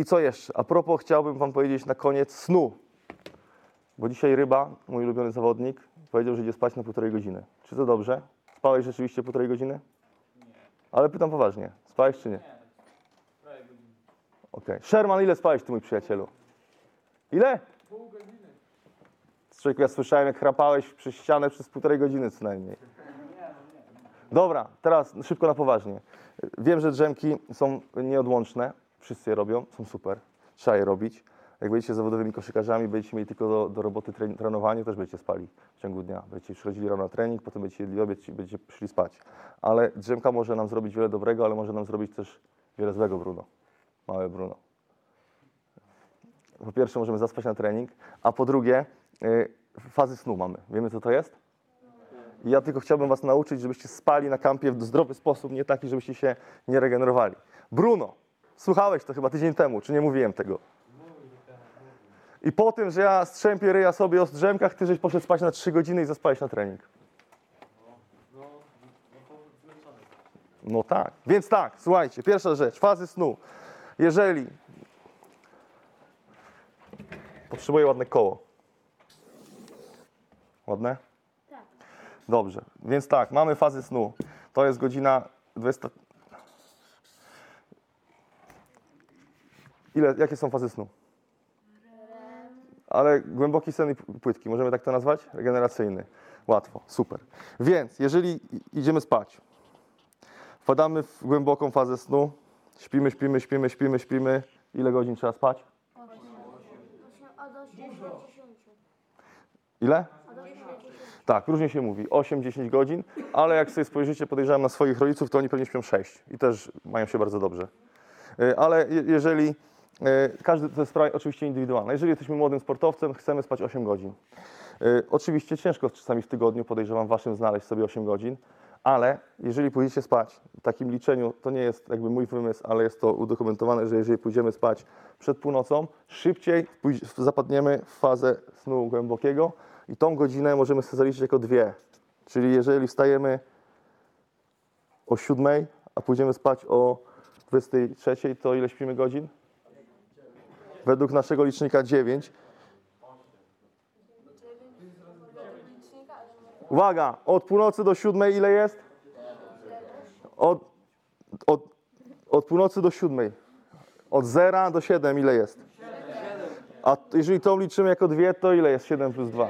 I co jeszcze? A propos, chciałbym Wam powiedzieć na koniec snu. Bo dzisiaj Ryba, mój ulubiony zawodnik, powiedział, że idzie spać na półtorej godziny. Czy to dobrze? Spałeś rzeczywiście półtorej godziny? Ale pytam poważnie. Spałeś czy nie? Okej. Sherman, ile spałeś ty, mój przyjacielu? Ile? Pół godziny. Człowieku, ja słyszałem, jak chrapałeś przez ścianę przez półtorej godziny co najmniej. Dobra, teraz szybko na poważnie. Wiem, że drzemki są nieodłączne. Wszyscy je robią, są super. Trzeba je robić. Jak będziecie zawodowymi koszykarzami, będziecie mieli tylko do, do roboty tren- trenowanie, też będziecie spali w ciągu dnia. Będziecie przychodzili rano na trening, potem będziecie jedli obiad i będziecie szli spać. Ale drzemka może nam zrobić wiele dobrego, ale może nam zrobić też wiele złego, Bruno. Małe Bruno. Po pierwsze możemy zaspać na trening, a po drugie y, fazy snu mamy. Wiemy co to jest? I ja tylko chciałbym was nauczyć, żebyście spali na kampie w zdrowy sposób, nie taki, żebyście się nie regenerowali. Bruno, słuchałeś to chyba tydzień temu, czy nie mówiłem tego? I po tym, że ja strzępię ryja sobie o drzemkach, ty żeś poszedł spać na 3 godziny i zaspałeś na trening. No tak. Więc tak, słuchajcie, pierwsza rzecz, fazy snu. Jeżeli potrzebuję ładne koło. Ładne? Tak. Dobrze, więc tak, mamy fazy snu. To jest godzina 20. Ile, jakie są fazy snu? Ale głęboki sen i płytki, możemy tak to nazwać? Regeneracyjny. Łatwo, super. Więc jeżeli idziemy spać, wpadamy w głęboką fazę snu, śpimy, śpimy, śpimy, śpimy, śpimy. Ile godzin trzeba spać? Osiem, od 8 do 10. Ile? Od 8 do 10. Tak, różnie się mówi, 8-10 godzin, ale jak sobie spojrzycie, podejrzewam na swoich rodziców, to oni pewnie śpią 6 i też mają się bardzo dobrze. Y, Ale je- jeżeli, każdy to jest sprawa oczywiście indywidualna, jeżeli jesteśmy młodym sportowcem, chcemy spać 8 godzin. Y, Oczywiście ciężko czasami w tygodniu, podejrzewam waszym, znaleźć sobie 8 godzin, ale jeżeli pójdziecie spać, w takim liczeniu, to nie jest jakby mój wymysł, ale jest to udokumentowane, że jeżeli pójdziemy spać przed północą, szybciej zapadniemy w fazę snu głębokiego i tą godzinę możemy sobie zaliczyć jako dwie. Czyli jeżeli wstajemy o 7, a pójdziemy spać o 23, to ile śpimy godzin? Według naszego licznika 9. Uwaga, od północy do siódmej ile jest? Od, od, od północy do siódmej. Od 0 do 7 ile jest? A jeżeli to liczymy jako dwie, to ile jest 7 plus 2?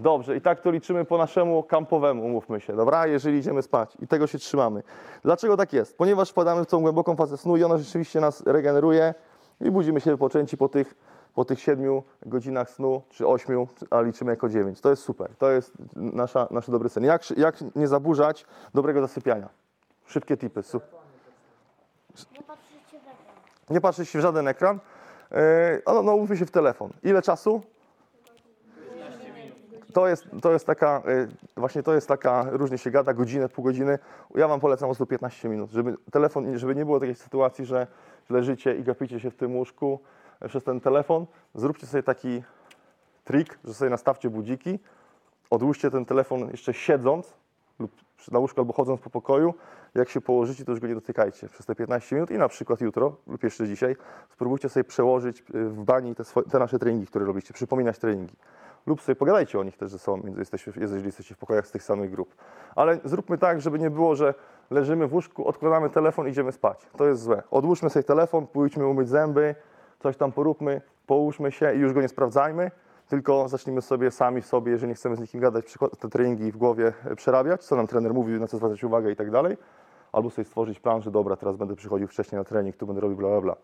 Dobrze, i tak to liczymy po naszemu kampowemu, umówmy się, dobra? Jeżeli idziemy spać i tego się trzymamy. Dlaczego tak jest? Ponieważ wpadamy w tą głęboką fazę snu i ona rzeczywiście nas regeneruje i budzimy się wypoczęci po tych, po tych 7 godzinach snu, czy 8, a liczymy jako 9. To jest super, to jest nasza, nasz dobry sen. Jak, jak nie zaburzać dobrego zasypiania? Szybkie tipy. Su- Nie patrzycie w ekran. nie patrzeć się w żaden ekran. Yy, no, no się w telefon. Ile czasu? To jest, to jest taka, yy, właśnie to jest taka, różnie się gada, godzinę, pół godziny. Ja Wam polecam po prostu 15 minut, żeby telefon, żeby nie było takiej sytuacji, że leżycie i gapicie się w tym łóżku e, przez ten telefon. Zróbcie sobie taki trik, że sobie nastawcie budziki, odłóżcie ten telefon jeszcze siedząc lub na łóżku albo chodząc po pokoju. Jak się położycie, to już go nie dotykajcie przez te 15 minut i na przykład jutro lub jeszcze dzisiaj spróbujcie sobie przełożyć y, w bani te, swoje, te nasze treningi, które robicie, przypominać treningi. Lub sobie pogadajcie o nich też ze sobą, jeżeli jesteście w pokojach z tych samych grup. Ale zróbmy tak, żeby nie było, że leżymy w łóżku, odkładamy telefon, idziemy spać. To jest złe. Odłóżmy sobie telefon, pójdźmy umyć zęby, coś tam poróbmy, połóżmy się i już go nie sprawdzajmy, tylko zacznijmy sobie sami w sobie, jeżeli nie chcemy z nikim gadać, te treningi w głowie e, przerabiać, co nam trener mówi, na co zwracać uwagę i tak dalej. Albo sobie stworzyć plan, że dobra, teraz będę przychodził wcześniej na trening, tu będę robił bla bla bla.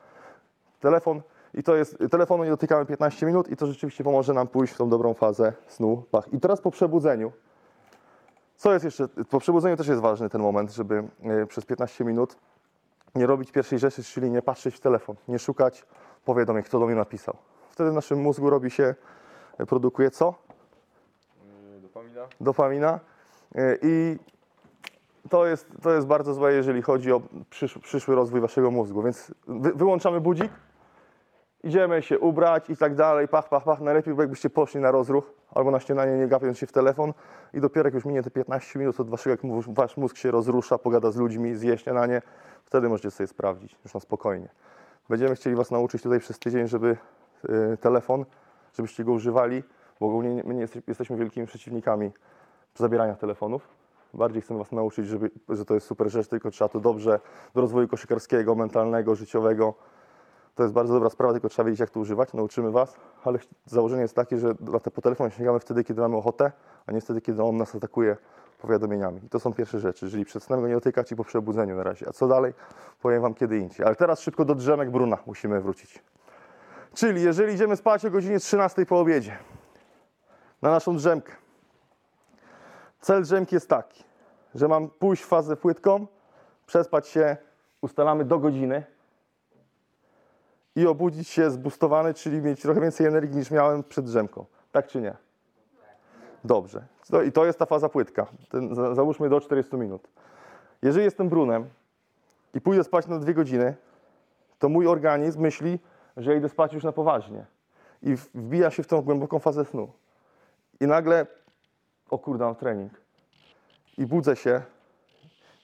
Telefon i to jest, telefonu nie dotykamy 15 minut i to rzeczywiście pomoże nam pójść w tą dobrą fazę snu. Pach. I teraz po przebudzeniu, co jest jeszcze, po przebudzeniu też jest ważny ten moment, żeby e, przez 15 minut nie robić pierwszej rzeczy, czyli nie patrzeć w telefon, nie szukać powiadomień, kto do mnie napisał. Wtedy w naszym mózgu robi się, e, produkuje co? Dopamina? Dopamina. E, I to jest, to jest bardzo złe, jeżeli chodzi o przysz, przyszły rozwój waszego mózgu. Więc wy, wyłączamy budzik, idziemy się ubrać i tak dalej, pach, pach, pach. Najlepiej by jakbyście poszli na rozruch albo na śniadanie, nie gapiąc się w telefon i dopiero jak już minie te 15 minut od waszego, jak wasz mózg się rozrusza, pogada z ludźmi, zje śniadanie, wtedy możecie sobie sprawdzić już na spokojnie. Będziemy chcieli Was nauczyć tutaj przez tydzień, żeby y, telefon, żebyście go używali, bo ogólnie nie- my nie jeste- jesteśmy wielkimi przeciwnikami zabierania telefonów. Bardziej chcemy Was nauczyć, żeby, że to jest super rzecz, tylko trzeba to dobrze do rozwoju koszykarskiego, mentalnego, życiowego. To jest bardzo dobra sprawa, tylko trzeba wiedzieć, jak to używać. Nauczymy Was, ale założenie jest takie, że po telefon sięgamy wtedy, kiedy mamy ochotę, a nie wtedy, kiedy on nas atakuje powiadomieniami. I to są pierwsze rzeczy, czyli przed snem go nie dotykać i po przebudzeniu na razie. A co dalej, powiem Wam kiedy indziej. Ale teraz szybko do drzemek Bruna musimy wrócić. Czyli jeżeli idziemy spać o godzinie 13 po obiedzie na naszą drzemkę, cel drzemki jest taki, że mam pójść w fazę płytką, przespać się, ustalamy do godziny i obudzić się zbustowany, czyli mieć trochę więcej energii niż miałem przed drzemką. Tak czy nie? Dobrze. I to jest ta faza płytka. Ten, za- załóżmy do 40 minut. Jeżeli jestem brunem i pójdę spać na dwie godziny, to mój organizm myśli, że idę spać już na poważnie. I wbija się w tą głęboką fazę snu. I nagle, o kurde, mam trening. I budzę się,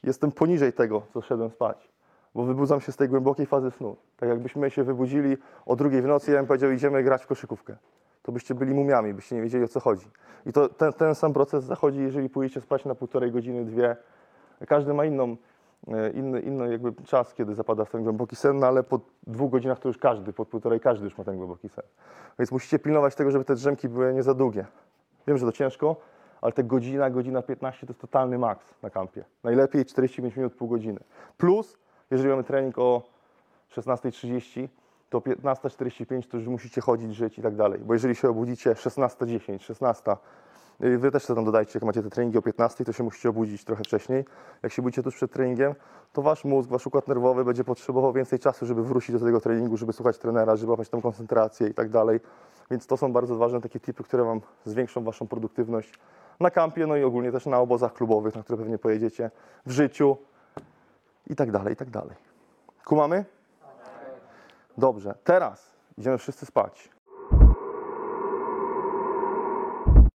jestem poniżej tego, co szedłem spać. Bo wybudzam się z tej głębokiej fazy snu. Tak jakbyśmy się wybudzili o drugiej w nocy ja bym powiedział, idziemy grać w koszykówkę. To byście byli mumiami, byście nie wiedzieli o co chodzi. I to, ten, ten sam proces zachodzi, jeżeli pójdziecie spać na półtorej godziny, dwie. Każdy ma inną, e, inny, inny jakby czas, kiedy zapada w ten głęboki sen, no ale po dwóch godzinach to już każdy, po półtorej każdy już ma ten głęboki sen. Więc musicie pilnować tego, żeby te drzemki były nie za długie. Wiem, że to ciężko, ale te godzina, godzina 15 to jest totalny maks na kampie. Najlepiej 45 minut, pół godziny. Plus, jeżeli mamy trening o 16.30, to 15.45 to już musicie chodzić, żyć i tak dalej. Bo jeżeli się obudzicie 16.10, 16, y, wy też tam dodajcie, jak macie te treningi o 15, to się musicie obudzić trochę wcześniej. Jak się budzicie tuż przed treningiem, to wasz mózg, wasz układ nerwowy będzie potrzebował więcej czasu, żeby wrócić do tego treningu, żeby słuchać trenera, żeby łapać tą koncentrację i tak dalej. Więc to są bardzo ważne takie tipy, które wam zwiększą waszą produktywność na kampie, no i ogólnie też na obozach klubowych, na które pewnie pojedziecie, w życiu i tak dalej, i tak dalej. Kumamy? Dobrze, teraz idziemy wszyscy spać.